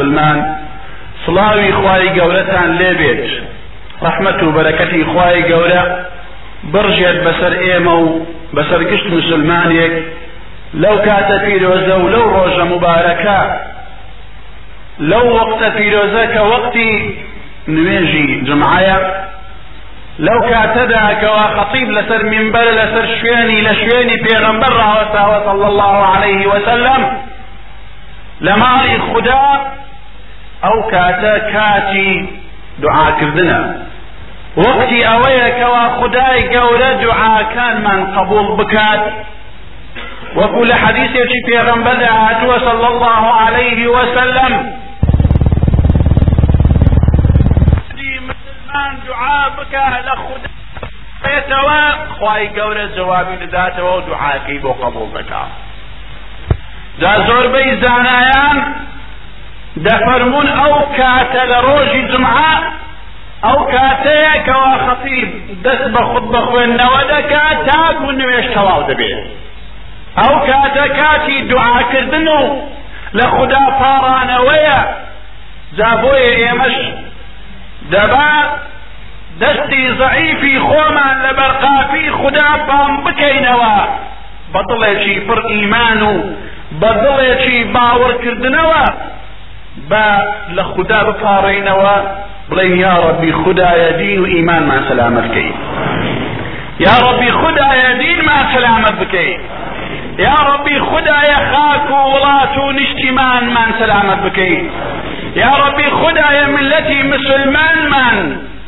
مسلمان. سڵاوی خوای گەورەتان لێبێت ڕەحمەت و بەرەکەتی خوای گەورە. بڕژێت بەسەر ئێمە و بەسەر گشت مسلمانێک. لەو کاتە پیرۆزە و لەو ڕۆژە مبارەکە. لەو وەقتە پیرۆزە کە وەقتی نوێژی جمعایە لەو کاتەدا کەوا خەطیب لەسەر منبەر لەسەر شوێنی لە شوێنی پێغەمبەر ڕاوەستاوە صلى الله عليه وسلم. لە ماڵی خوددا ئەو کاتە کاتی دوعاکردنە وەقتی ئەوەیە کەوا خدای گەورە دوعاکانمان قبول بکات وەکو لە حەدیثێکی پێغەمبەردا هاتووە صلى الله عليه وسلم مسلمان دعا بکە لە خوددا بێتەوە خوای گەورە جوابی دەداتەوە و دوعاکەی دا دەفەرمون ئەو کاتە لە ڕۆژی جمعە ئەو کاتەیە کەوا خەتیب دەست بە خود بە خوێندنەوە دەکات تاک و نوێش تەواو دەبێت. ئەو کاتە کاتی دوعاکردن و لە خوددا پاڕانەوەیە جا بۆیە ئێمەش دەبا دەستی زەعیفی خۆمان لە بەرقافی خوددا بام بکەینەوە. بە دڵێکی پڕ ئیمان و بە دڵێکی باوەڕکردنەوە. بە لە خوددا بپاڕێنەوە بڵێن یا ڕەبی خوددایە دین و ئیمانمان سەلامەت بکەین یا ڕەبی خوددایە دینمان سەلامەت بکەین یا ڕەبی خوددایە خاک و وڵات و نیشتیمانمان سەلامەت بکەین یا ڕەبی خوددایە ملەتی مسلمانمان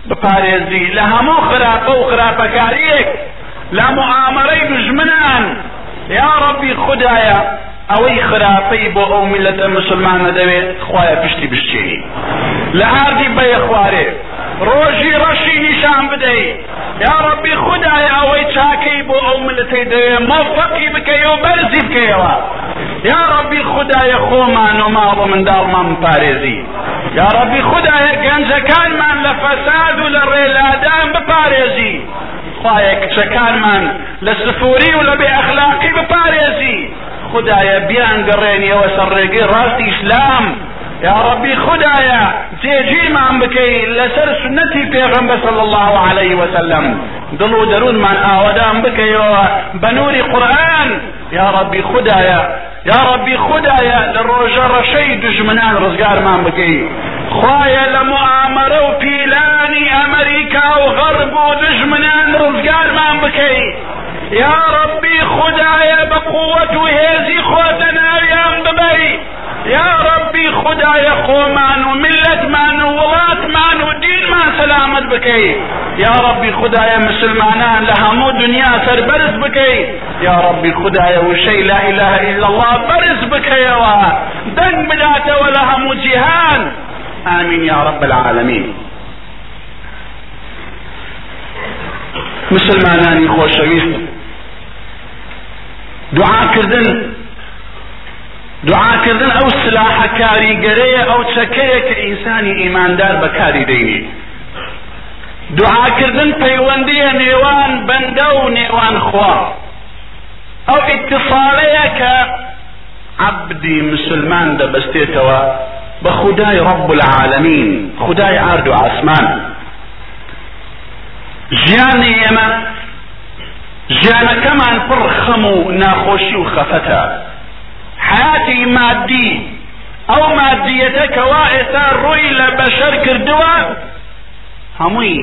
بپارێزی لە هەموو خراپە و خراپەکاریەک لە معامەرەی دژمنان. یا ڕەبی خوددایە ئەوەی خراپەی بۆ ئەو میلەتە مسلمانە دەوێت خوایە پشتی بشتێنی لە ئاردی بەیە خوارێ ڕۆژی ڕەشی نیشان بدەیت. یا ڕەبی خدای ئەوەی چاکەی بۆ ئەو ملەتەی دەوێت مەوفەقی بکەی و بەرزی بکەیەوە. یا ڕەبی خدایە خۆمان و ماڵ و منداڵمان بپارێزی یا ڕەبی خدایە گەنجەکانمان لە فەساد و لە ڕێلادان بپارێزی. خوایە کچەکانمان لە سفوری و لە بێ ئەخلاقی بپارێزی. خدایە بیان گەڕێنیەوە سەر ڕێگەی ڕاستی ئیسلام یا ربی خدایا جێگیرمان بکەی لەسەر سنەتی پێغەمبەر صلی الله عليه وسلم. دڵ و دەروونمان ئاوەدان بکەیەوە بە نوری قورئان یا ربی خدایا یا ربی خدایا لە ڕۆژە ڕەشەی دژمنان ڕزگارمان بکەی خوایە لە معامەرە و پیلانی ئەمریکا و غەرب و دژمنان یا ربی خدایا بە قووەت و هێزی خۆتە ناویان ببەی یا ربی خدایە خۆمان و ملەتمان و وڵاتمان و دینمان سەلامت بکەی یا ربی خدایە مسلمانان لە هەموو دنیا سەربەرز بکەی یا ربی خدایە لا إله إلا الله بەرز بکەیەوە دەنگ بداتەوە لە هەموو جیهان آمین یا رب العالمین مسلمانانی خۆشەویست دوعاکردن دوعاکردن ئەو سلاحە کاریگەرەیە ئەو چەکەیە کە ئینسانی ئیماندار بەکاری دەینێ دوعاکردن پەیوەندیە نێوان بەندە و نێوان خوا. ئەو ئیتصالەیە کە عبدی مسلمان دەبەستێتەوە بە خدای رب العالمین خدای ئارد و ئاسمان ژیانی ئێمە ژیانەکەمان پڕ خەم و ناخۆشی و خەفەتە. حیاتی مادی ئەو مادیەتە کەوا ئێستا ڕووی لە بەشەر کردووە هەمووی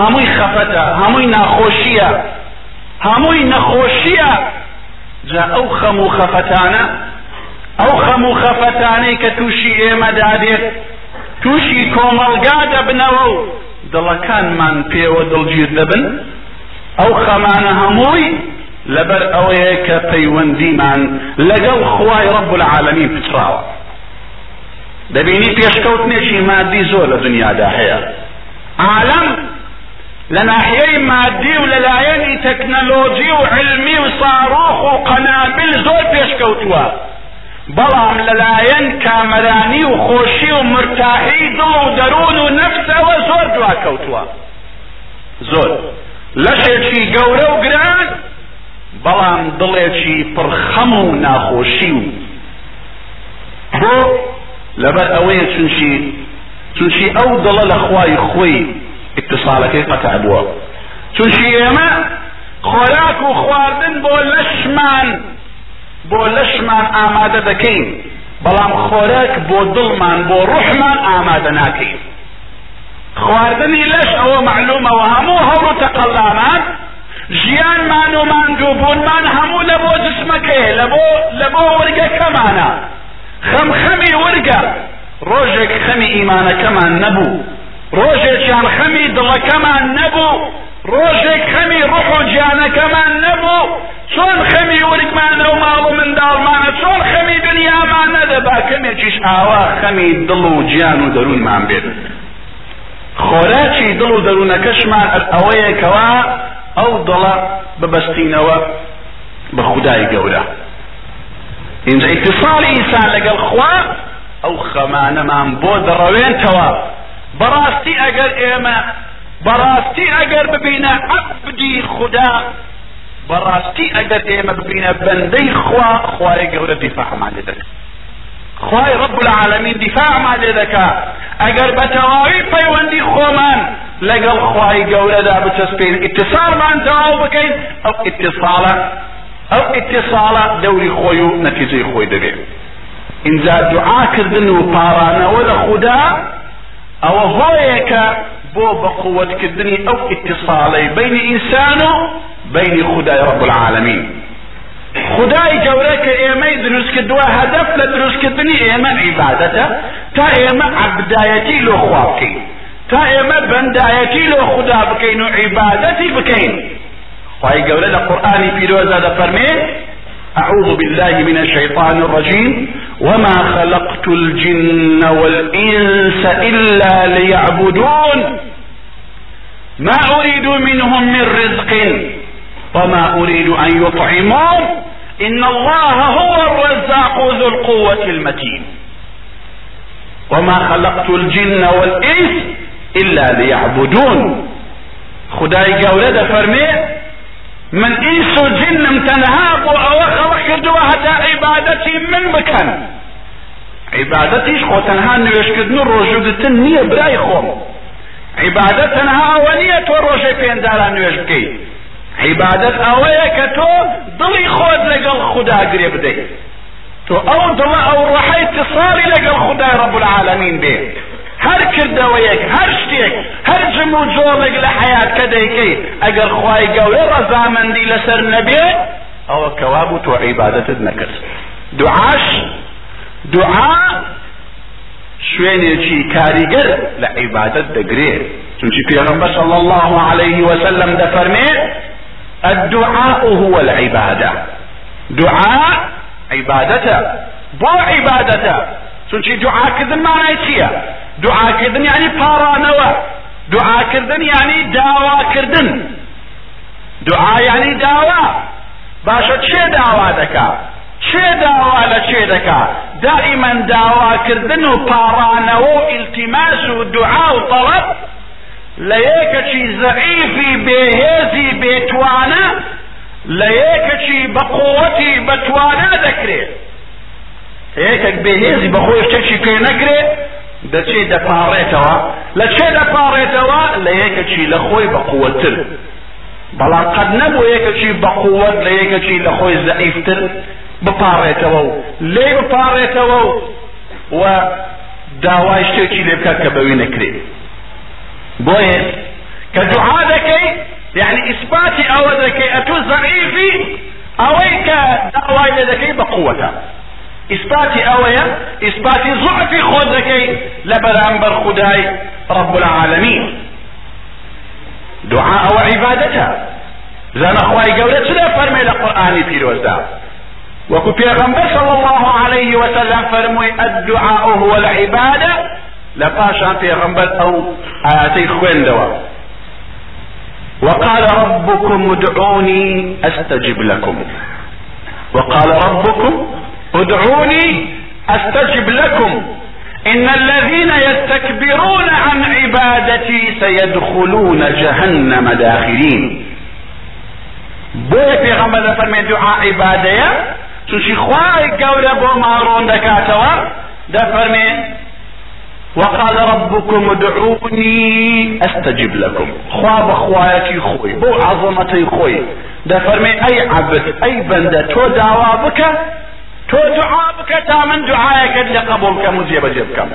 هەمووی خەفەتە هەمووی ناخۆشیە هەمووی نەخۆشیە. جا ئەو خەم و خەفەتانە ئەو خەم و خەفەتانەی کە تووشی ئێمە دادێت تووشی کۆمەڵگا دەبنەوە و دڵەکانمان پێوە دڵگیر دەبن. ئەو خەمانە هەمووی لەبەر ئەوەیە کە پەیوەندیمان لەگەڵ خوای ڕب العالمین پچراوە دەبینی پێشکەوتنێکی مادی زۆر لە دنیادا هەیە عالم لە ناحیەی مادی و لەلایەنی تەکنەلۆجی و علمی و ساڕۆخ و قەنابل زۆر پێشکەوتووە بەڵام لەلایەن کامەرانی و خۆشی و مرتاحی دڵ و دەروون لەشێکی گەورە و گران بەڵام دڵێکی پڕخەم و ناخۆشی و بۆ لەبەر ئەوەیە چونشی چونشی ئەو دڵە لە خوای خۆی اتصالەکەی قەتع بووە چونشی ئێمە خۆراک و خواردن بۆ لەشمان بۆ لەشمان ئامادە دەکەین بەڵام خۆراک بۆ دڵمان بۆ ڕوحمان ئامادە ناکەین خواردنی لەش ئەوە معلومەوە. هەموو هەوڵ و تەقەڵامان ژیانمان و ماندووبوونمان هەموو لە بۆ جسمەکەیە لە بۆ وەرگەکەمانە. خەمخەمی وەرگە. ڕۆژێک خەمی ئیمانەکەمان نەبوو. ڕۆژێکیان خەمی دڵەکەمان نەبوو. ڕۆژێک خەمی ڕوح و گیانەکەمان نەبوو. چۆن خەمی وەرگمانە و ماڵ و منداڵمانە چۆن خەمی دنیامان نەدەبا. کەمێکیش ئاوا خەمی دڵ و گیان و دەروونمان بێت. خۆراکی دڵ و دەروونەکەشمان ئەوەیەکەوە ئەو دڵە ببەستینەوە بە خودای گەورە. اینجا اتصالی ئینسان لەگەڵ خوا ئەو خەمانەمان بۆ دەڕەوێنتەوە. بەڕاستی ئەگەر ئێمە بەڕاستی ئەگەر ببینە عەبدی خوددا بەڕاستی ئەگەر ئێمە ببینە بەندەی خوا خوای گەورە دیفاعمان لێ دەکات خوای رب العالمین دیفاعمان لێ دەکات ئەگەر بە تەواوی پەیوەندی خۆمان لەگەڵ خوای گەورەدا بچەسپین اتصالمان تەواو بکەین ئەو اتصالە ئەو اتصالە دەوری خۆی و نەتیجەی خۆی دەبێت اینجا دوعاکردن و پارانەوە لە خوددا ئەوە هۆیەکە بۆ بە قووەتکردنی ئەو اتصاڵەی بینی ئینسان و بینی خدای رب العالمین. خدای گەورە کە ئێمەی دروست کردووە هەدەف لە دروستکردنی ئێمە عیبادەتە. تا ئێمە عبدایەتی لۆ خوا بکەین. تا ئێمە بەندایەتی لۆ خدا بکەین و عیبادەتی بکەین. خی گەورە لە قورآانی پیرۆزە دەفەرمێ أعوذ بالله من الشيطان الرجيم وما خلقت الجن والإنس إلا ليعبدون. ما أريد منهم من رزق. وما أريد أن يطعمون إن الله هو الرزاق ذو القوة المتين. وما خلقت الجن والإنس إلا ليعبدون. خداي قولة فرمي من وجن تنها أو خلق كردوا هتا عبادتي من مكان عبادتيش خو تنها كردن روجودتن نية براي خوم. عبادت تنها ونية وروجي بين دارا نوش بكي. عبادت اوه كتو ضلي خود لقل خدا قريب دي تو أو دڵە ئەو ڕەحەی اتصالی لەگەڵ خدای رب العالمین بێ. هەر کردەوەیەک هەر شتێک هەر جم و جۆڵێک لە حیات کە دەیکەی. ئەگەر خوای گەورە ڕەزامەندی لەسەر نەبێ ئەوە کەوا بوو تۆ عیبادەتت نەکرد. دوعاش دوعا شوێنێکی کاریگەر لە عیبادەت دەگرێت چونکی پێغەمبەر صلى الله عليه وسلم دەفەرمێ الدعاء هو العبادة. دعاء عیبادەتە بۆ عیبادەتە چونکی دوعاکردن مانای چییە دوعاکردن یعنی پاڕانەوە دوعاکردن یعنی داواکردن دوعا یعنی داوا. باشە چێ داوا دەکا؟ چێ داوا لە چێ دەکا؟ دائیمەن داواکردن و پاڕانەوە و ئیلتیماس و دوعا و طەڵەب لە یەکەکی زەعیفی بێهێزی بێتوانە لە یەکەکی بە قووەتی بەتوانە دەکرێت. یەکێک بێهێزی بەخۆی شتێکی پێ نەکرێت دەچێ دەپاڕێتەوە لە چێ دەپاڕێتەوە لە یەکەکی لە خۆی بە قووەتر. بەڵام قەت نەبوو یەکەکی بە قووەت لە یەکەکی لە خۆی زەعیفتر بپاڕێتەوە و لێ بپاڕێتەوە و داوای شتێکی لێ بکات کە بەوی نەکرێت. دوعا دەکەی يعني إثبات أو ذكي أتو ضعيفي أويك دعوة ذكي بقوة. إثبات أويا إثبات ضعف خود ذكي لبرامبر خداي رب العالمين. دعاء وعبادتها. زنا خواي قولة سلا فرمي لقرآن في الوزداء وكو پیغمبر صلى الله عليه وسلم فرمي الدعاء هو العبادة. لباشا پیغمبر أو آياتي خوين دوا وقال ربكم ادعوني استجب لكم. وقال ربكم ادعوني استجب لكم. إن الذين يستكبرون عن عبادتي سيدخلون جهنم داخلين. بۆیە پێغەمبەر دەفەرمێ دوعا عیبادەیە چونشی خوای گەورە بۆ ماڕۆن دەکاتەوە دفرمي وقال ربكم ادعوني أستجب لكم. خواب خوايتي خوي بو عظمتي خوي دفرمي اي عبد اي بندة تو دعوا بك تو دعا بك تا من دعايك اللي قبولك مجيب جيبك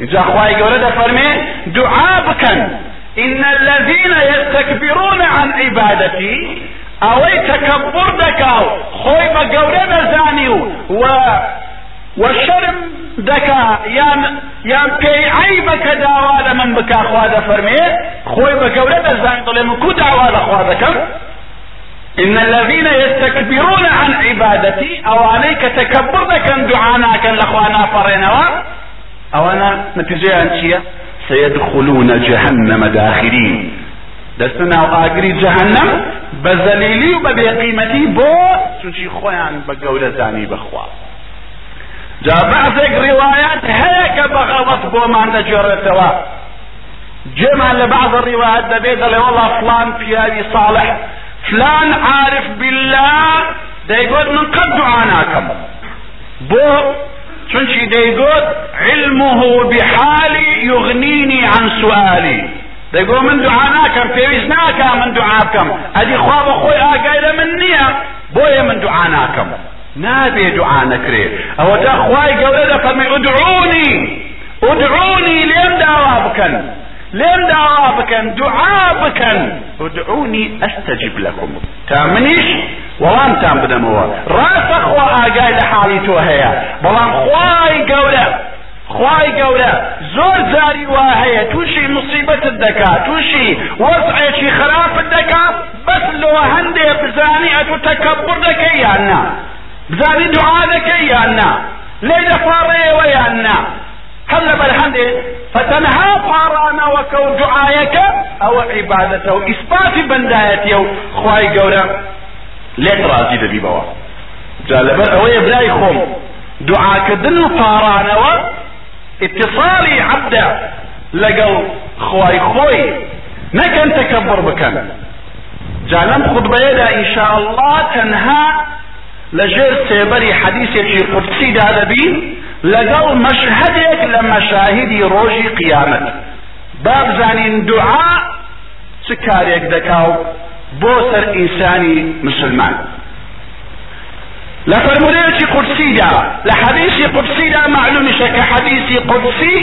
اذا خواي قولة دفرمي دعا بكن إن الذين يستكبرون عن عبادتي اوي تكبر دكاو خوي بقولة دزانيو و والشرم دكا يان يان بي عيبك داوا من بكا خوا فرمي خوي بقولة دزاني طلع من كو دعوا لخوا دكم إن الذين يستكبرون عن عبادتي أو عليك تكبر كان دعانا كان لأخوانا فرينوا أو أنا نتيجة أنشية سيدخلون جهنم داخلين. دستنا وآقري جهنم بزليلي وببقيمتي بو تنشي خوان بقولة زاني بخوا. جاء بعضك روايات هيك بغلط بو ما عند جرتوا جمع لبعض الروايات دبيت والله فلان في صالح فلان عارف بالله دەیگوت من قد دعاناكم بو چونچی دەیگوت علمه بحالي يغنيني عن سؤالي دەیگۆ من دوعا ناکەم پێویست من دوعا بکەم ئەدی خوا بە خۆی ئاگای لە من نییە بۆیە من دوعا نابێ دوعا نەکرێ ئەوە تا خوای گەورە دەفەرمی ادعوني. ادعوني. لێم داوا بکەن لێم داوا بکەن دوعا بکەن ادعوني أستجب لكم. تا منیش وەڵامتان بدەمەوە ڕاستە خوا ئاگای لە حاڵی تۆ هەیە بەڵام خوای گەورە خوای گەورە زۆر جاری وا هەیە تووشی مصیبەتت دەکا تووشی وەزعێکی خراپت دەکا بەس لەوە هەندێ بزانی ئەتو تەکەبڕ دەکەی بزانی دوعا دەکەی یان نا لێ دەپاڕێەوە یان نا هل لەبەر هەندێ فتەنها پاڕانەوەکە و دوعایەکە ئەوە عیبادەتە و ئیسپاتی بەندایەتیە و خوای گەورە لێت ڕازی دەبیبەوە جا لەبەر ئەوەیە برای خۆم دوعاکردن و پاڕانەوە اتصالی عەبدە لەگەڵ خوای خۆی نەکەن تەکەبڕ بکەن جا لەم خوتبەیەدا ئینشاء الله تەنها لەژێر سێبەری حەدیثێکی قودسیدا دەبین لەگەڵ مەشهدێک لە مەشاهدی ڕۆژی قیامەت با بزانین دوعا چ کارێک دەکا و بۆ سەر ئینسانی مسلمان لە فەرمودەیەکی قورسیدا لە حەدیثی قورسیدا معلومیشە کە قورسی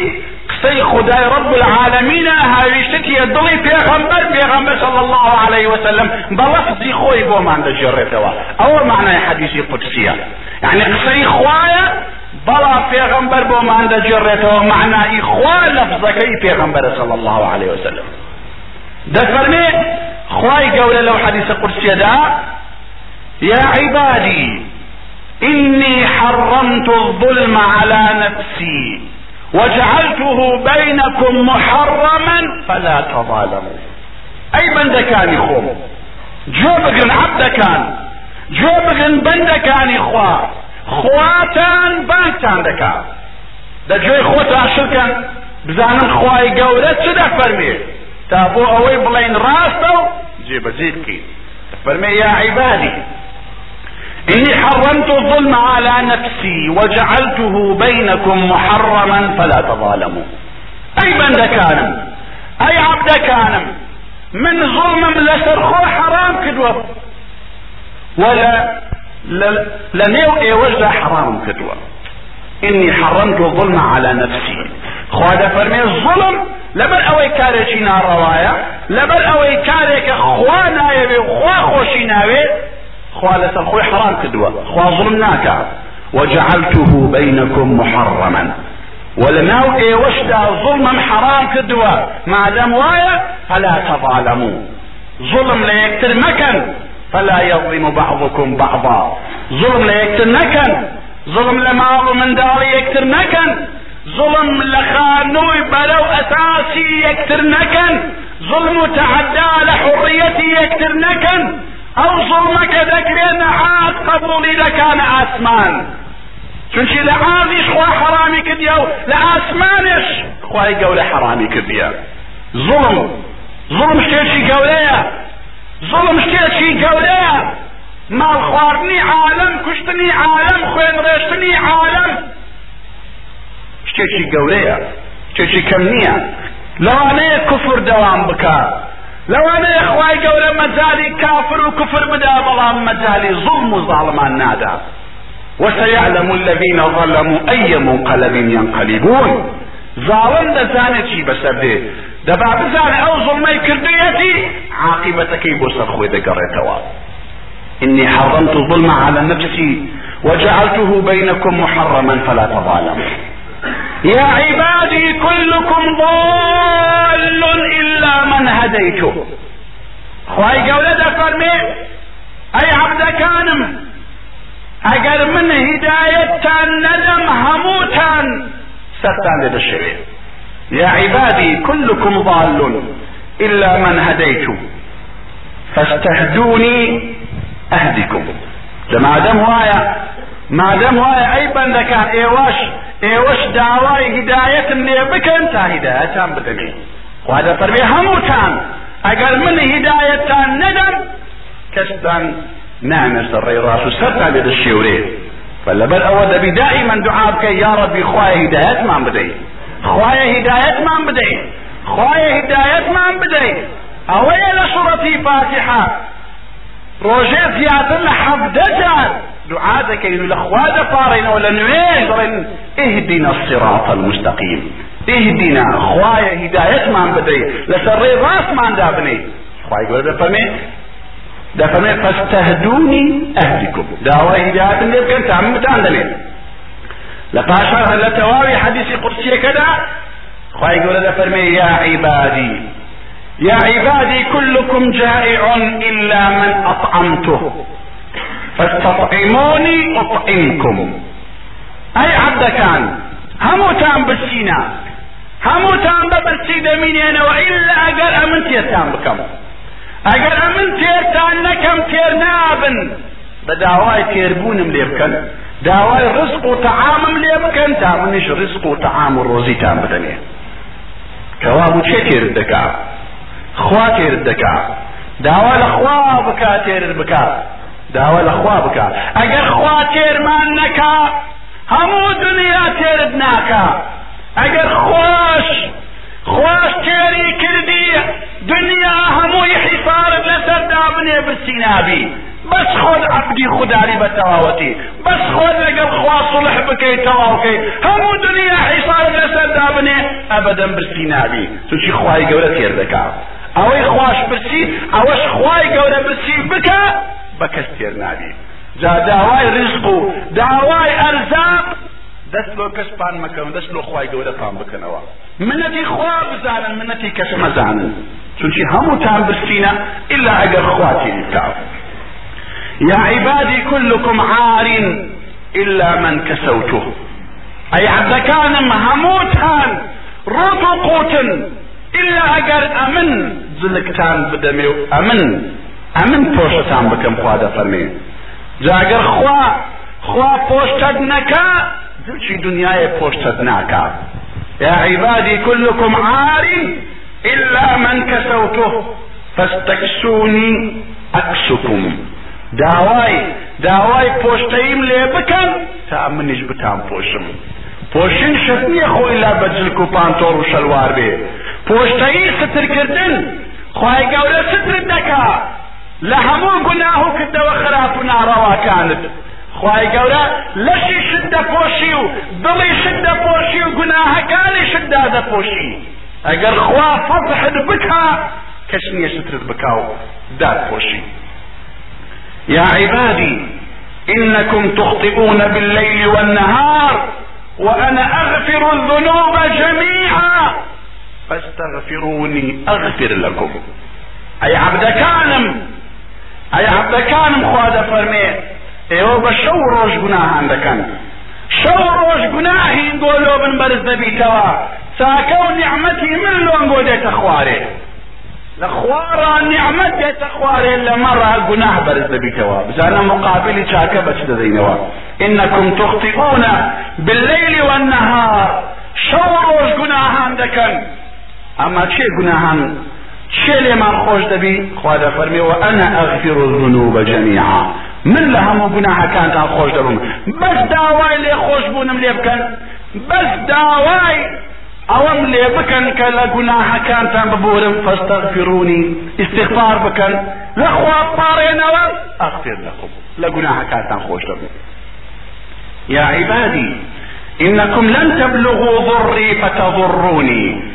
قسەی خدای رب العالمین هاویشتێتیە دڵی پێغەمبەر پێغەمبەر صلی الله عليه وسلم بە لەفزی خۆی بۆمان دەژێڕێتەوە ئەوە معنای حەدیثی قورسیە یعنی قسەی خوایە بەڵا پێغەمبەر بۆمان دەجێڕێتەوە معنای خوا لەفزەکەی پێغەمبەر صلی الله عليه وسلم. دەفەرمێ خوای گەورە لەو حەدیثە قورسیەدا يا عبادي إني حرمت الظلم على نفسي. وجعلته بينكم محرما فلا تظالموا. أي بندكاني خوم جو بقن عبدكان جو بقن بندكاني خوا خواتان بانتان دكا دا جوي خوتا شركا بزانن خواي قولت سدا فرمي تابو اوي بلين راستو جيب زيدكي فرمي يا عبادي إني حرمت الظلم على نفسي وجعلته بينكم محرما فلا تظالموا. أي بند كان أي عبد كان من ظلم لسرخو حرام كدوة. ولا لنيو ايوجد حرام كدوة. إني حرمت الظلم على نفسي. خوا دەفەرمێ الظلم لەبەر ئەوەی کاری ناڕەوایە لەبەر ئەوەی کاری خوا نابێ خوا خۆشی خوا لەسەر خۆی حرام کردووە خوا ظلم ناکە وجعلته بينكم محرما. و لەناو ئێوەشدا ظلمم حرام کردووە مادەم وایە فلا تظالموا. ظلم لە یەکتر مەکەن فلا يظلم بعضكم بعضا. ظلم لە یەکتر نەکەن ظلم ماڵ و منداڵی یەکتر نەکەن ظلم خانووی بەرەو ئەساسی یەکتر نەکەن ظلم لە حڕیەتی یەکتر نەکەن ئەو زڵمەکە دەکرێت نەعات قبولی دەکانە ئاسمان. چونکی لە ئاویش خوا حرامی کردیە و لە ئاسمانش خوای گەورە حرامی کردیە. زڵم زڵم شتێکی گەورەیە. زڵم شتێکی گەورەیە. ماڵ خواردنی عالم کوشتنی عالم خوێن ڕێشتنی عالم. شتێکی گەورەیە. شتێکی کەم نییە. لەوانەیە کوفر دەوام بکە لەوانەیە خوای گەورە مەجای کافر و کوفر بدأ بەڵام مەجای ظلم و ظالمان نادا وسيعلم الذين ظلموا أي منقلب ينقلبون. ظالم دەزانێت چی دەبا بزانێ ئەو زڵمەی کردویەتی عاقبەتەکەی بۆ سەر خۆی دەگەڕێتەوە إني حرمت الظلم على نفسي وجعلته بينكم محرما فلا تظالموا. يا عبادي كلكم ضال إلا من هديته. قولة فرمي أي عبد كانم أجر من هداية ندم هموتا ستان لدى يا عبادي كلكم ضال إلا من هديت فاستهدوني أهدكم. ما دام هوايا ما دام هوايا أي بندك إيواش إيواش دعواي هداية من بكن تا هداية بدني وهذا فرمي هموتان أقل من هداية ندم كستان نعم سري راسو سرتا بيد الشيوري فلبر أود بي دائما دعاء بك يا ربي خواهي هداية ما بدي خواهي هداية ما بدي خواهي هداية ما بدي أولا سورة فاتحة. ڕۆژێ زیاتر لە حەفدە جار دعا دەکەین و لە خوا دەپارڕینەوە لە نوێ دەڵێن اهدنا الصراط المستقيم. اهدنا. خوایە هدایەتمان بدەی لەسەر ڕێ ڕاستماندا بنێ خوای گەورە دەفەرمێ دەفەرمێ فاستهدوني أهدكم. لێ بکەن تا من بتان دەنێ لە پاشان لە تەواوی حەدیثی قورسیەکەدا خوای گەورە دەفەرمێ یا عیبادی يا عبادي كلكم جائع إلا من أطعمته. فاستطعموني أطعمكم أي عبد كان؟ هموتان بالسينا هموتان ببرسي دمينينا وإلا أقر أمن تيرتان بكم. أقر أمن تيرتان نكم تير نابن بداواي تيربونم ليبكن. داواي رزق وطعام ليبكن. تامنش رزق وطعام الروزي تام بدنيه كوابو تشكر الدكار خوا تێرت دەکا داوا لە خوا بکا تێرت بکا داوا لە خوا بکا. ئەگەر خوا تێرمان نەکا هەموو دنیا تێرت ناکا. ئەگەر خۆش خۆش تێری کردی دنیا هەمووی حیفارت لەسەر دابنێ بچی نابی بس خۆت عبدی خودداری بە تەواوەتی. بس خۆت لەگەڵ خوا صلح بکەیت تەواوکەی هەموو دنیا حیفارت لەسەر دابنێ ئەبەدەن برسی نابی توچی خوای گەورە تێر دەکات ئەوەی خواش برسی ئەوەش خوای گەورە برسی بکە بە کەس تێر نابی جا داوای ڕزق و داوای ئەرزاق دەست لۆ کەس پان مەکەون دەست لۆ خوای گەورە پان بکەنەوە منەتی خوا بزانن منەتی کەس مەزانن چونکی هەمووتان برسینە إلا ئەگەر خوا تێری بکاو يا عبادي كلكم عار إلا من كسوته. أي عبد كان هموتان رطقوتن إلا ئەگەر ئەمن جلکتان بدەمێ و ئەمن پۆشتان بکەم خوا دەفەرمێ جاگەر خوا خوا پۆشتت نەکا دلچی دنیای پۆشتت ناکا. يا عبادي كلكم عار إلا من كسوته فاستكسوني أكسكم داوای داوای پۆشتەیم لێ بکەن تا منیش بتان پۆشم. پۆشین شت نییە خۆی لا بەجلک و پانتۆڕ و شەلوار بێ. پۆشتایی سترکردن خی گەورە ستر دەکا. لە هەموو گوناه و کردەوە خراپ و ناڕەواکانت. خی گەورە لەشی شت دەپۆشی و دڵی شت دەپۆشی و گوناهەکانی شتدا دەپۆشی. ئەگەر خوا فەزحت بکا کەس نییە سترت بکا و يا عبادي إنكم تخطئون بالليل والنهار وأنا أغفر الذنوب جميعا. فاستغفروني أغفر لكم. أي عبد كانم أي عبد كانم خواد فرمي. أيوه بشو روش گناه عندكن شو روش گناهي نقولوا من برز دبيتوا ساكو نعمتي من لون قودت اخواري لخوارا نعمت ديت اخواري لمرة گناه برز دبيتوا بس أنا مقابلي شاكا بچ دزينوا انكم تخطئون بالليل والنهار. شو روش گناه عندكن اما چه گناهان؟ چه لێمان خۆش دەبی خوا دەفەرمێەوە ئەنە ئەغفر الذنوب جميعا من لە هەموو گوناهەکانتان خۆش دەبم بەس داوای لێ خۆش بوونم لێ بکەن بەس داوای ئەوەم لێ بکەن کە لە گوناهەکانتان ببورم. فاستغفرونی استغفار بکەن لەخوا پاڕێنەوە ئەغفر لەکم لە گوناهەکانتان خۆش دەبن يا عبادي إنكم لن تبلغوا ضري فتضروني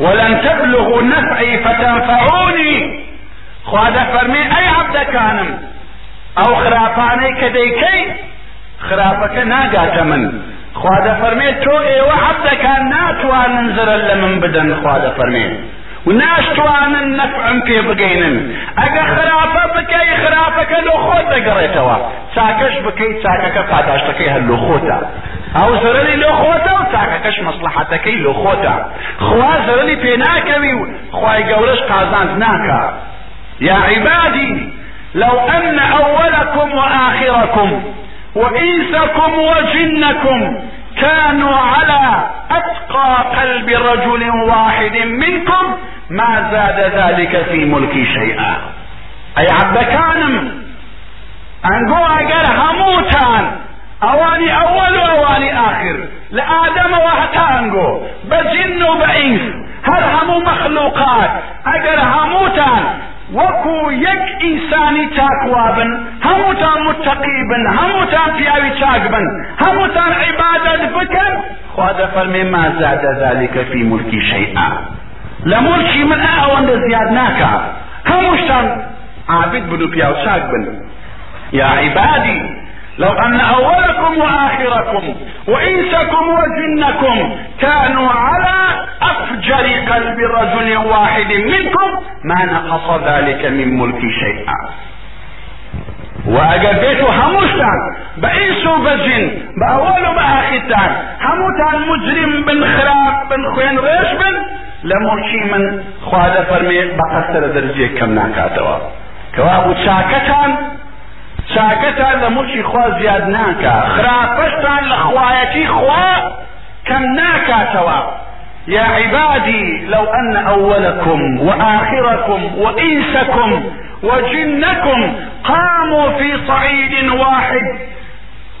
ولن تبلغوا نفعي فتنفعوني. خواده فرمي أي عبد كانم أو خرافاني كديكي خرافك ناقات من. خوا دەفەرمێت تۆ ئێوە حەبدەکان ناتوانن زرە لە من بدەن خوا دەفەرمێت و ناشتوانن نەفعم پێ بگەینن ئەگە خراپە بکەی خراپەکە لۆ خۆت دەگەڕێتەوە چاکەش بکەی چاکەکە پاداشتەکەی هەر ئەو زەرەری لۆ خۆتە و چاکەکەش مەسلحەتەکەی لۆ خۆتە خوا زەرەری پێ ناکەوی و خوای گەورەش قازاند ناکە يا عبادي لو أن أولكم وآخركم وإنسكم وجنكم كانوا على أتقى قلب رجل واحد منكم ما زاد ذلك في ملكي شيئا أي عبد كانم أنقو أقر هموتان أواني أول وأواني آخر. لآدم وحتى أنقو. بجن وبإنس هل همو مخلوقات؟ أقر هموتان. وەکو یەک ئینسانی چاکوا بن هەمووتان متقی بن هەمووتان پیاوی چاک بن هەمووتان عیبادت بکەن خوا ما زادە ذلك في ملکی شیئا لە ملکی من ئەوەندە زیاد ناکا هەمووشتان عابد بن و پیاو يا عبادي لو أن أولكم وآخركم وإنسكم وجنكم كانوا على أفجر قلب رجل واحد منكم ما نقص ذلك من ملكي شيئا. وأجل بيتو هموشتان بإنسو بجن بأول وبآخرتان. هموتان مجرم بن خراب بن خوين ريش بن لمرشي من خواد فرمي بقصر درجي كم ناكاتوا. كوابو شاكتان چاکەتان لە ملکی خوا زیاد ناکە خراپەشتان لە خوایەتی خوا کەم ناکاتەوە. يا عبادي لو أن أولكم وآخركم وإنسكم وجنكم قاموا في صعيد واحد.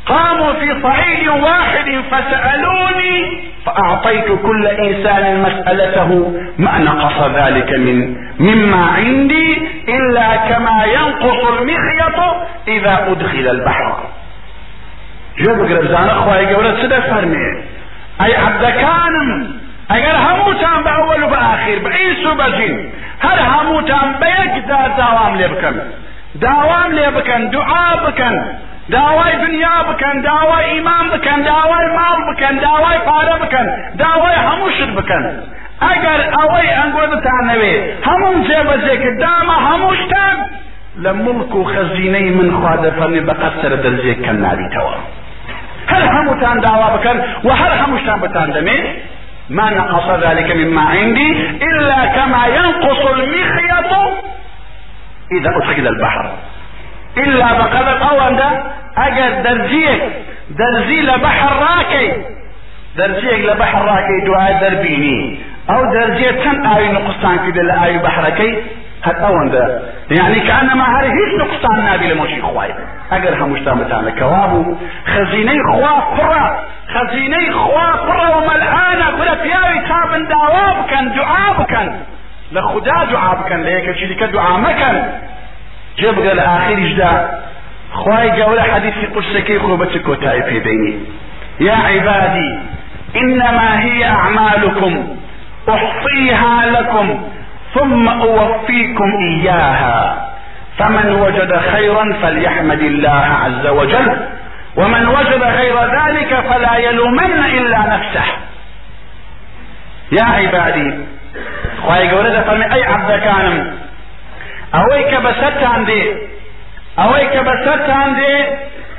قاموا في صعيد واحد فسألوني فأعطيت كل إنسان مسألته ما نقص ذلك من مما عندي إلا كما ينقص المخيط إذا أدخل البحر. جواب قربزان أخوائي قولت سدى فرمي. أي عبد كانم أجر هموتان بأول وبآخر بعيس وبجين هل هموتان بيك دوام لبكن دوام لبكن دعاء بكن داوای دنیا بکەن داوای ئیمان بکەن داوای ماڵ بکەن داوای پارە بکەن داوای هەموو شت بکەن ئەگەر ئەوەی ئەنگۆتانەوێ هەموو جێبەجێکرد دامە هەموو شتان لە مڵک و خەزینەی من خوا دەفەرمی بەقەت سرە دەرجێک کەم نابیتەوە هەر هەمووتان داوا بکەن و هەر هەمووشتان بتان دەمێ ما نقص ذلك مما عندي إلا كما ينقص المخيط إذا أدخل البحر. إلا بقدر أولا أجر درجيك درجي لبحر راكي. درجيك لبحر راكي دعاء دربيني. أو درجية كان آي نقصان كده لآي بحركي قد أولا ده؟ يعني كأنما هذه هيش نقصان نابي لموشي خواي أجر همشتان بتاعنا كوابو. خزيني خوا قرى. خزيني خوا قرى وملعانة قرى فياوي تابن دعواب كان دعاب كان. لخدا دعاب كان ليك شركة دعاء مكان جبغ الآخر جدا خواي قول حديث قرسكي خوبتك وتائف بيني يا عبادي إنما هي أعمالكم أحصيها لكم ثم أوفيكم إياها. فمن وجد خيرا فليحمد الله عز وجل ومن وجد غير ذلك فلا يلومن إلا نفسه. يا عبادي خواهي قولة فرمي أي عبد كانم ئەوەی کە بەسەرتان دێ. ئەوەی کە بەسەرتان دێ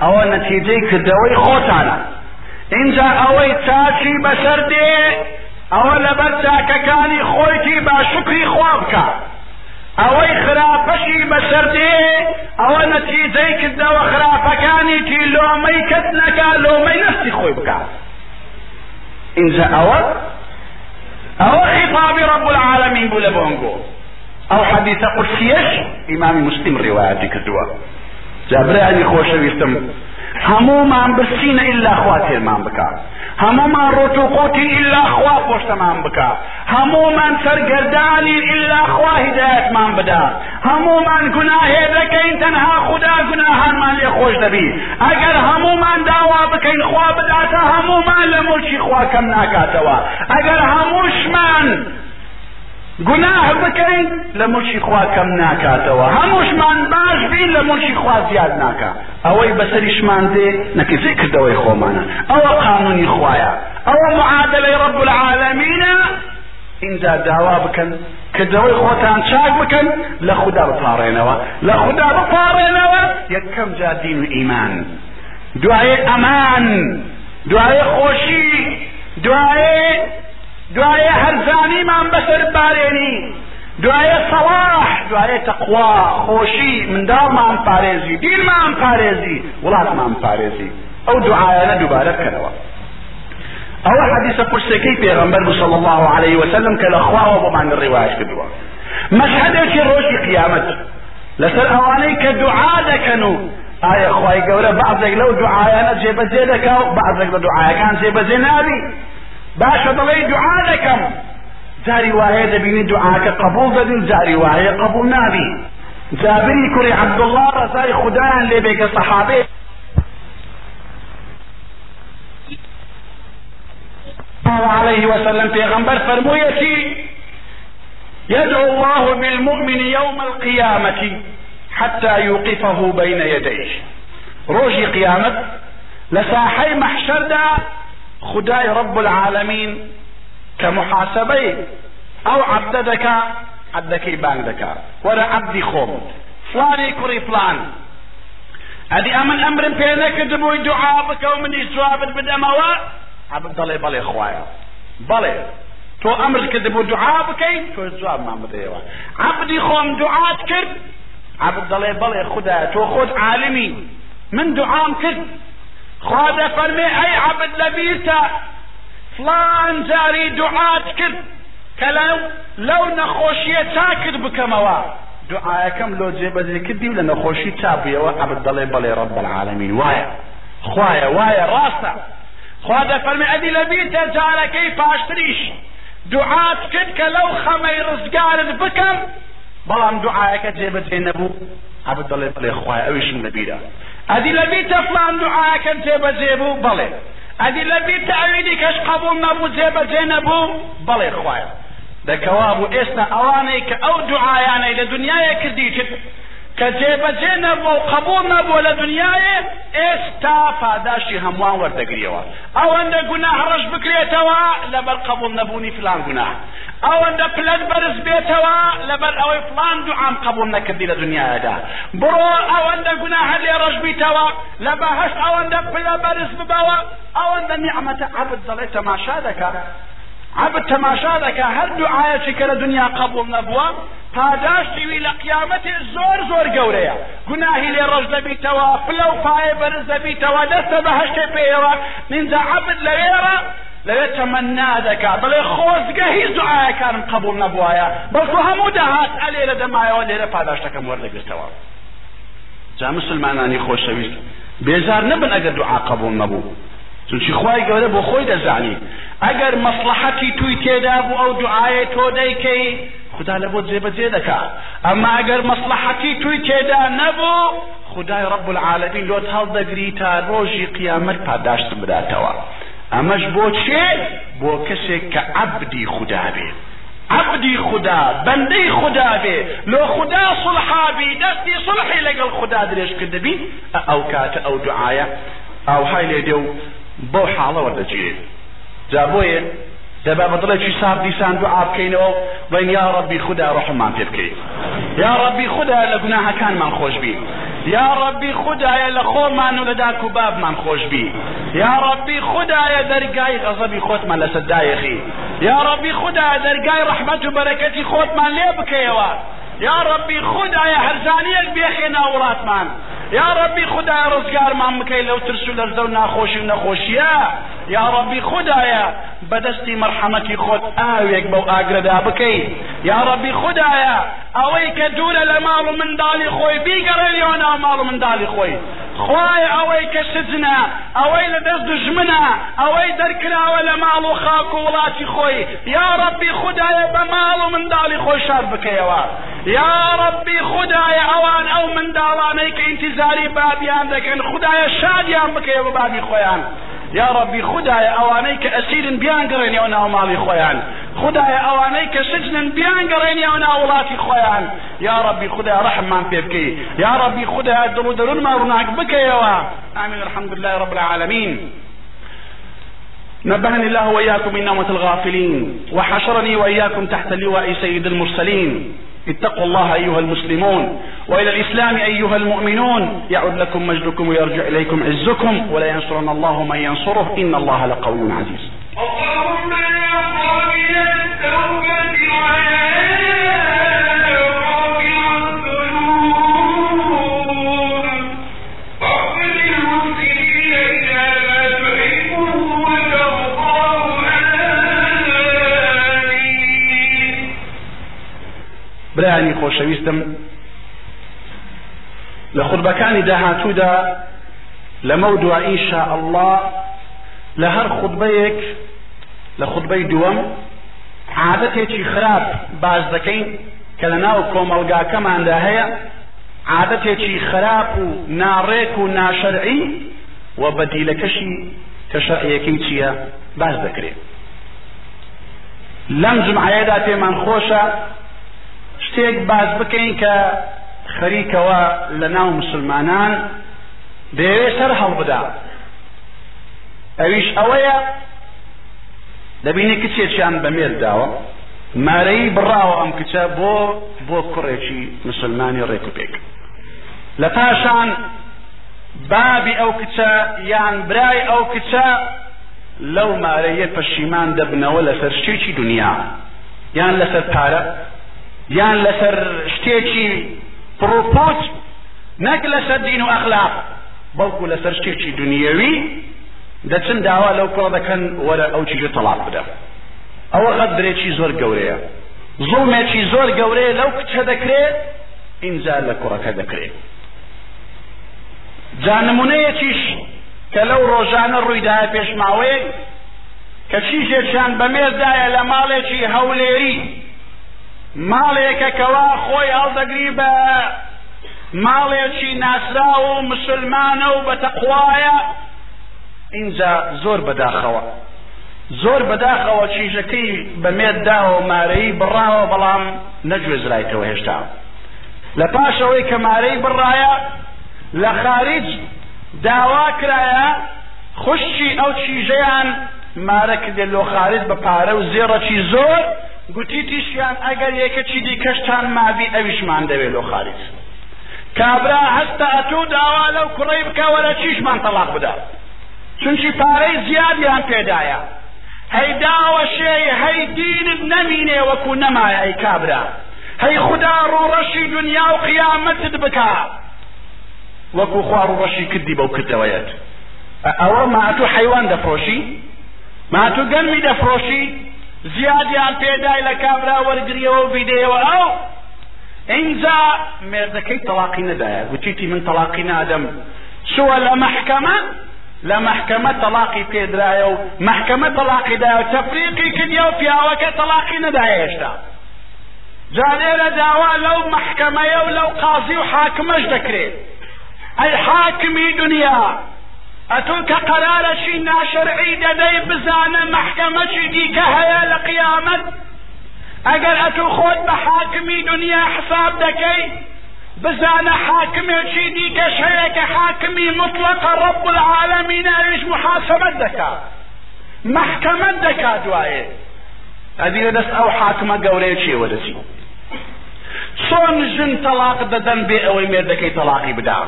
ئەوە نەتیجەی کردەوەی خۆتانە. اینجا ئەوەی چاچی بەسەر دێ ئەوە لەبەر چاکەکانی خۆیتی با شکری خوا بکە. ئەوەی خراپەشی بەسەر دێ ئەوە نەتیجەی کردەوە خراپەکانی تی لۆمەی کەس نەکا لۆمەی نفسی خۆی بکە. اینجا ئەوە؟ ئەوە خطابی رب العالمین بوو لە بۆنگۆ. او حديث قدسيش امام مسلم رواياتي كدوا جابر يعني خوش ويستم هەمومان برسینە ئللا خوا تێرمان بکە. هەمومان ڕۆت و قوتی ئللا خوا پۆشتەمان بکە. هەمومان سەرگەردانی ئللا خوا هیدایەتمان بدا هەمومان گوناهێ دەکەین تەنها خدا گوناهانمان لێ خۆش دەبی. ئەگەر هەمومان داوا بکەین خوا بداتە هەمومان لە ملکی خوا کەم ناکاتەوە. ئەگەر هەمووشمان گوناه بکەین لە ملکی خوا کەم ناکاتەوە. هەمووشمان باش بین لە ملکی خوا زیاد ناکات ئەوەی بەسەریشمان دێ نەکەزی کردەوەی خۆمانە. ئەوە قانونی خوایە. ئەوە معادلەی رب العالمینە اینجا داوا بکەن. کردەوەی خۆتان چاک بکەن. لە خوددا بپارێنەوە لە خوددا بپارێنەوە یەکەم جا دین و ئیمان. دوایێ ئەمان. دوایێ خۆشی. دوایێ دوایە هەرزانیمان بەسەر بارێنی دوایە سەواح دوایە تەقوا خۆشی منداڵمان پارێزی دینمان پارێزی وڵاتمان پارێزی. ئەو دوعایانە دووبارە بکەنەوە. ئەوە حەدیثە قورسەکەی پێغەمبەر صلی الله عليه وسلم کە لە خواوە بۆمان ڕێواش کردووە. مەشهدێکی ڕۆژی قیامەت. لەسەر ئەوانەی کە دوعا دەکەن و ئایا خی گەورە بەعزێک لەو دوعایانە جێبەجێ دەکا و بەعزێک لە دوعایەکان جێبەجێ نابی. باشە دەڵێ دوعا دەکەم جاری وایە دەبینی دوعاکە قبول دەبی جاری وایە قبول نابی جابری کوڕی عەبدوڵڵا ڕزای خوددایان لێ بێکە سەحابێ عليه وسلم في غنبر فرمويتي يدعو الله بالمؤمن يوم القيامة حتى يوقفه بين يديه روجي قيامة لساحي محشر دا خدای رب ئەو عەبدە دەکا عەبدەکەی بانگ دەکا وەرە عەبدی خۆم فلانی کوڕی فلان. ئەدی ئەمن ئەمرم پێ نەکرد بووی دوعا بکە و منی جوابت بدەمەوە عەبد دەڵێ بەڵێ خوایە بەڵێ تۆ ئەمر کرد بۆ دوعا بکەین تۆ جوابمان بدەیەوە عەبدی خۆم دوعات کرد عەبد دەڵێ بەڵێ خودایە تۆ خۆت عالمی من دوعام کرد خوا دەفەرمێ ئەی عەبد لەبیرتە فلان جاری دوعات کرد. کە لەو لەو نەخۆشیە چا کرد بکەمەوە؟ دوعاەکەم لۆ جێبەجێ کردی و لە نەخۆشی چابیەوە عەبد دەڵێ بەڵێ ڕەب العالمین. وایە خوایە وایە ڕاستە. خوا دەفەرمێ ئەدی لەبیرتە جارەکەی پاشتریش؟ دوعات کرد کە لەو خەمەی ڕزگارت بکەم. بەڵام دوعاەکە جێبەجێ نەبوو. عەبد دەڵێ بڵێ خوایە ئەویشم لەبیرە ئەدی لەبیتە فلان دوعاکەم جێبەجێ بوو بەڵێ ئەدی لەبیتە ئەویدی کەش قبول نەبوو جێبەجێ نەبوو بەڵێ خوایە دەکەوا بوو ئێستا ئەوانەی کە ئەو دوعایانەی لە کە جێبەجێ نەبوو قبول نەبوو لە دنیاە ئێستا پاداشی هەمووان وەردەگریەوە. ئەوەندە گوناه ڕەش بکرێتەوە لەبەر قبول نەبوونی فلان گوناه ئەوەندە پلەت بەرز بێتەوە لەبەر ئەوەی فلان دوعام قبول نەکردی لە دنیادا. بڕۆ ئەوەندە گوناهە لێ ڕەش بیتەوە لە بەهەشت ئەوەندە پلە بەرز ببەوە ئەوەندە نیعمەتە عەبد دەڵێ تەماشا دەکات عبد تەماشا دەکا هەر دوعاەتی کە لە دنیا قبول نەبووە پاداشتیوی لە قیامەتی زۆر زۆر گەورەیە گوناهی لێ ڕەش دەبیتەوە پلە و پایە بەرز دەبیتەوە دەستە بەهەشتێ پێیەوە نینجا عبد لەوێرە لەوێ تەمەنا دەکا بڵێ خۆزگە هیچ دوعاەکانم قبول نەبووایە بەڵکو هەموو داهات ئەلێ لە دەمایەوە لێرە پاداشتەکەم وەردەگرتەوە جا مسلمانانی خۆشەویست بێزار نەبن ئەگەر دوعا قبول نەبوو چونچی خوای گەورە بۆ خۆی دەزانی. ئەگەر مەسلحەتی توی تێدا بوو ئەو دوعاە تۆ دەیکەی خدا لە بۆ جێبەجێ دەکات ئەمما ئەگەر مەسلحەتی توی تێدا نەبوو خدای رب العالمین لۆت هەڵدەگری تا ڕۆژی قیامەت پاداشت بداتەوە. ئەمەش بۆ چێ؟ بۆ کەسێک کە عەبدی خدا بێ. عبدی خدا بەندەی خدا بێ. لۆ خدا سڵحابی دەستی سڵحی لەگەڵ خدا درێژ کردبی ئەو کاتە ئەو دوعاە. ئەو های لێ دێ و بۆ حاڵە وەردەگیرێت جا بۆیە دەبا بەدڵێکی سار دیسان دوعا بکەینەوە بڵین یا ڕەبی خدا ڕحمان پێ بکەیت. یا ڕەبی خدا لە گوناهەکانمان خۆش بی یا ڕەبی خدایە لە خۆمان و لە داک و بابمان خۆش بی یا ڕەبی خدایە دەرگای غەزەبی خۆتمان لەسەر دایەخی یا ڕەبی خدایە دەرگای ڕەحمەت و بەرەکەتی خۆتمان لێ بکەیەوە. یا ڕەبی خدایە هەرزانیەک بێخێنا وڵاتمان. یا ڕەبی خدای ڕزگارمان بکەی لەو ترس و لەرزە و ناخۆشی و نەخۆشیە. یا ڕەبی خدایە بەدەستی مەرحەمەتی خۆت ئاوێک بەو ئاگرەدا بکەیت یا ڕەبی خدایە ئەوەی کە دوورە لە ماڵ و منداڵی خۆی بیگەڕێنیەوە ناو ماڵ و منداڵی خۆی. خوای ئەوەی کە سجنە ئەوەی لە دەست دژمنە ئەوەی دەرکراوە لە ماڵ و خاک و وڵاتی خۆی. یا ڕەبی خدایە بە ماڵ و منداڵی خۆی شاد بکەیەوە. یا ڕەبی خدایە ئەوان ئەو منداڵانەی کە ئینتیزاری بابیان دەکەن خدایە شادیان بکەیە بە بابی خۆیان. یا ربی خدایە ئەوانەی کە ئەسیرن بیان گەڕێنیەوە ناو ماڵی خۆیان. خدایە ئەوانەی کە سجنن بیان گەڕێنیەوە وڵاتی خۆیان. یا ربی خدای ڕحممان پێ بکەی. یا ربی خدای دڵ و دەروونمان ڕووناک بکەیەوە. آمين الحمد لله رب العالمين نبهني الله وإياكم من نومة الغافلين وحشرني وإياكم تحت لواء سيد المرسلين. اتقوا الله أيها المسلمون وإلى الإسلام أيها المؤمنون يعد لكم مجدكم ويرجع إليكم عزكم ولا ينصرن الله من ينصره إن الله لقوي عزيز. اللهم يا التوبة برایانی خۆشەویستم. لە خودبەکانی داهاتوودا لەمە دووە ئینشاء الله لە هەر خودبەیەک لە خودبەی دووەم عادەتێکی خراپ باز دەکەین کە لە ناو کۆمەلگاکەماندا هەیە عادەتێکی خراپ و ناڕێک و ناشەرعی و بەدیلەکەشی کە شەرعیەکەی چییە؟ باز دەکرێت لەم جمعەیەدا پێمان خۆشە شتێک باز بکەین کە خەریکەوە لە ناو مسلمانان دەیەوێت سەر هەڵبدا ئەویش ئەوەیە دەبینی کچێکیان بەمێر داوە. مارەی بڕاوە ئەم کچە بۆ بۆ کوڕێکی مسلمانی ڕێکوپێک. لە پاشان بابی ئەو کچە یان برای ئەو کچە لەو مارەیە پەشیمان دەبنەوە لەسەر شتێکی دنیا. یان لەسەر پارە یان لەسەر شتێکی پرۆپۆچ نەک لەسەر دین و ئەخلاق. بەڵکو لەسەر شتێکی دنیەوی دەچن داوا لەو کوڕ دەکەن وەرە ئەو چیزە تەلاق بدە. ئەوە قەدرێکی زۆر گەورەیە. زوڵمێکی زۆر گەورەیە لەو کچە دەکرێت اینجا لە کوڕەکە دەکرێت جانمونەیەکیش کە لەو ڕۆژانە ڕوویداە پێشماوەیە کە چیزێکیان بەمێردایە لە ماڵێکی هەولێری. ماڵێکە کەوا خۆی هەڵدەگری بە ماڵێکی ناسرا و مسلمانە و بە تەقوایە اینجا زۆر بەداخەوە. زۆر بەداخەوە چیژەکەی بە مێدداوە مارەی بڕاوە بەڵام نەگوێزرایتەوە هێشتا. لە پاشەوەی کە مارەی بڕایە لە خارج داوا کرایە خوشتی ئەو چیژەیان مارە کردێ لۆ خارج بە پارە و زێڕەکی زۆر گوتیتیشیان ئەگەر یەکەچی دیکەشتان مابی ئەویشمان دەوێت لۆ خارج. کابرا هەستا ئەتوو داوا لەو کوڕی بکە وەرە چیشمان تەلاق بدا. چونچی پارەی زیادیان پێدایە. هەی داوە شێ هەی دینت نەمینێ وەکو نەمایە ئەی کابرا. هەی خدا ڕوڕەشی دنیا و قیامەتت بکە. وەکو خوا ڕوڕەشی کردی بەو کردەوەیەت. ئەوە ماتوو حەیوان دەفرۆشی؟ ماتوو گەرمی دەفرۆشی؟ زیادیان پێدای لە کابرا وەرگریەوە بیدەیەوە. ئەو! اینجا مێردەکەی تەلاقی نەدایە. گوتیتی من تەلاقی نادەم. چووە لە محکەمە لە محکەمە تەلاقی پێدرایە و محکەمە تەلاقی دایە و تەفریقی کردیە و پیاوەکە تەلاقی نەدایە هێشتا. جا لێرە داوا لەو محکەمەیە و لەو قازی و حاکمەش دەکرێت. ئەی حاکمی دنیا! ئەتون کە قەرارەشی ناشرعی دەدەی بزانە محکەمەشی دیکە هەیە لە قیامەت ئەگەر ئەتون خۆت بە حاکمی دنیا حساب دەکەی بزانە حاکمێکی دیکەش هەیە کە حاکمی مطلقە ڕب العالمین ئەویش محاسبەت دەکات محکەمەت دەکات دوایێ ئەدیرە دەست ئەو حاکمە چێوە دەچی چۆن ژن تەلاق دەدەن بێ ئەوەی مێردەکەی تەلاقی بدا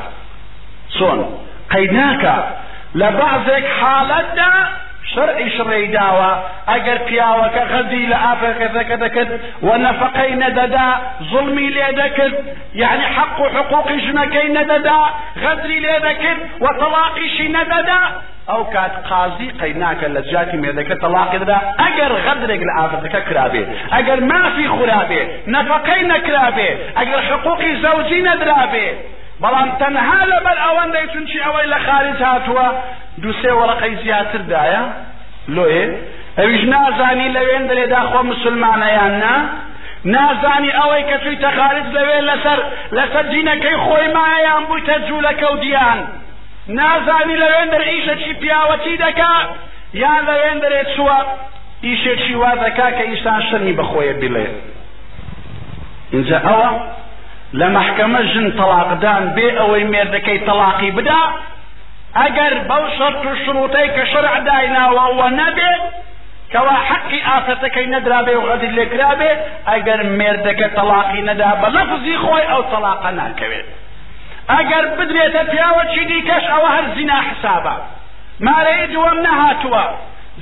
چۆن قەید ناکە لە بەعزێک حاڵەتدا شەرعی شڕێی داوە ئەگەر پیاوەکە غەزی لە ئافرەکەزەکە دەکرد و نەفقەی نەدەدا زڵمی لێ دەکرد یعنی حەق و حقوقی ژنەکەی نەدەدا غەزری لێ دەکرد و تەلاقیشی نەدەدا. ئەو کات قازی قەی ناکە لە جاتی مێردەکە تەلاقیدا ئەگەر غەدرێک لە ئافرەتەکە کرابێ ئەگەر مافی خورابێ نەفەقەی نەکرابێ ئەگەر حقوقی زەوجی نەدرابێ بەڵام تەنها لەبەر ئەوەندەی چونچی ئەوەی لە خارج هاتووە دوو سێ وەڕقەی زیاتردایە لۆێ ئەویش نازانی لەوێن دەلێدا خۆ مسلمانەیان نا. نازانی ئەوەی کە چوویتە خارج لەوێ لەسەر لەسەر جینەکەی خۆی مایان بوویتە جوولەکە و دییان نازانی لەوێن دەر ئیشەکی پیاوەتی دەکا؟ یان لەوێن دەرێت چووە ئیشێکی وا دەکا کە ئیسان شەرنی بەخۆیە بڵێ اینجا ئەوە لە محکەمە ژن تەلاقدان بێ ئەوەی مێردەکەی تەلاقی بدا ئەگەر بەو شەرت و شروتەی کە شەرع دایناوە ئەوە نەبێت کەوا حەقی ئافرەتەکەی نەدرابێ و غەدر لێکرابێ ئەگەر مێردەکە تەلاقی نەدا بە لەفزی خۆی ئەو تەلاقە ناکەوێت. ئەگەر بدرێتە پیاوەکی دیکەش ئەوە هەر زینا حسابە. مارەی دووەم نەهاتووە.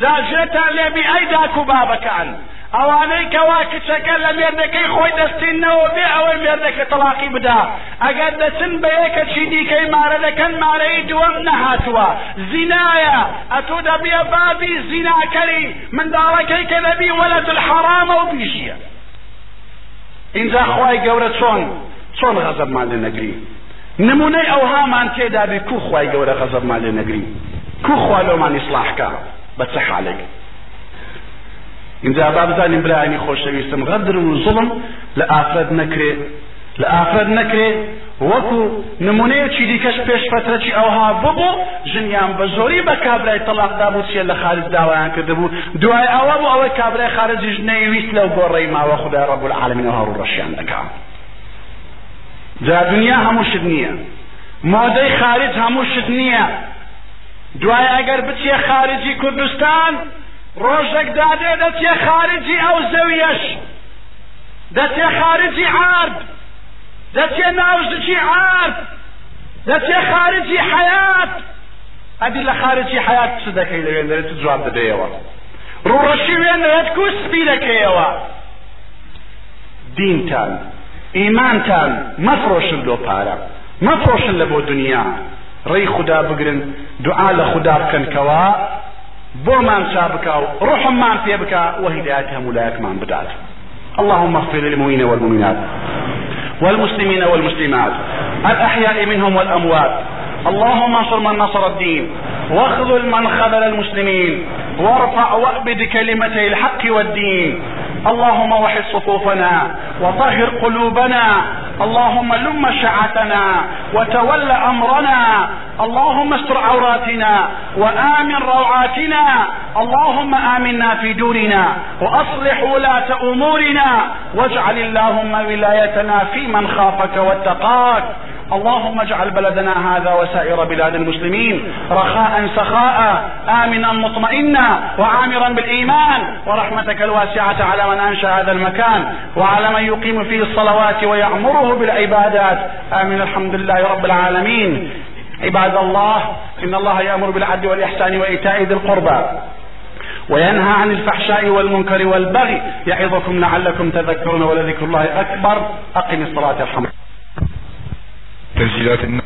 زاژێتان لێبی ئەی داک و بابەکان ئەوانەی کەوا کچەکە لە مێردەکەی خۆی دەستینەوە بێ ئەوەی مێردەکە تەلاقی بدا. ئەگەر دەچن بە یەکەچی دیکەی مارە دەکەن مارەی دووەم نەهاتووە. زینایە. ئەتۆ دەبێ بابی زیناکەری منداڵەکەی کە دەبی وەلەد الحەرامە و بیژیە اینجا خوای گەورە چۆن؟ چۆن غەزەبمان لێ نەگری؟ نمونەی ئەوهامان تێدا بێ کو خوای گەورە غەزەبمان لێ نەگری؟ کو خوا لەومان ئیسلاحکە بە چه حالێک؟ اینجا با بزانین برایانی خۆشەویستم غەدر و زڵم لە ئافرەت نەکرێ لە ئافرەت نەکرێ وەکو نمونەیەکی دیکەش پێش فترەی ئەوها ببوو ژنیان بە زۆری بە کابرای تەلاقدا بوو چێ لە خارج داوایان کرده بوو دوای ئەوە بوو ئەوەی کابرای خارجی ژنەی ویست لەو گۆڕەی ماوە خدا ڕەب العالمین هەڕوو ڕەشیان دەکا جا دنیا هەموو شت نییە مۆدەی خارج هەموو شت نییە دوای ئەگەر بچێ خارجی کوردستان ڕۆژێک دادێ دەچێ خارجی ئەو زەویەش دەچێ خارجی عارد دەچێ ناوزجی عارد دەچێ خارجی حیات. ئەدی لە خارجی حیات چ دەکەی لەوێن دەرێت جواب دەدەیەوە؟ ڕوڕەشی وێن دەوێت کو سپی دەکەیەوە؟ دینتان ئیمانتان مەفرۆشن لۆ پارە. مەفرۆشن لە بۆ دنیا. ڕێی خدا بگرن دوعا لە خدا بکەنکەوە بۆمان چا بکە و ڕحممان پێ بکە هەمولایەکمان بدات. اللهم اغفر للمؤمنين والمؤمنات والمسلمين والمسلمات الأحياء منهم والأموات. اللهم انصر من نصر الدين واخذل من خذل المسلمين وارفع وأبد كلمتي الحق والدين. اللهم وحد صفوفنا وطهر قلوبنا اللهم لم شعتنا وتول أمرنا. اللهم استر عوراتنا وآمن روعاتنا. اللهم آمنا في دورنا وأصلح ولاة أمورنا واجعل اللهم ولايتنا في من خافك واتقاك. اللهم اجعل بلدنا هذا وسائر بلاد المسلمين رخاء سخاء آمنا مطمئنا وعامرا بالإيمان. ورحمتك الواسعة على من أنشأ هذا المكان وعلى من يقيم فيه الصلوات ويعمره بالعبادات. آمين. الحمد لله رب العالمين. عباد الله إن الله يأمر بالعدل والإحسان وإيتاء ذي القربى وينهى عن الفحشاء والمنكر والبغي. يعظكم لعلكم تذكرون ولذكر الله أكبر. أقم الصلاة الحمد تسجيلات الناس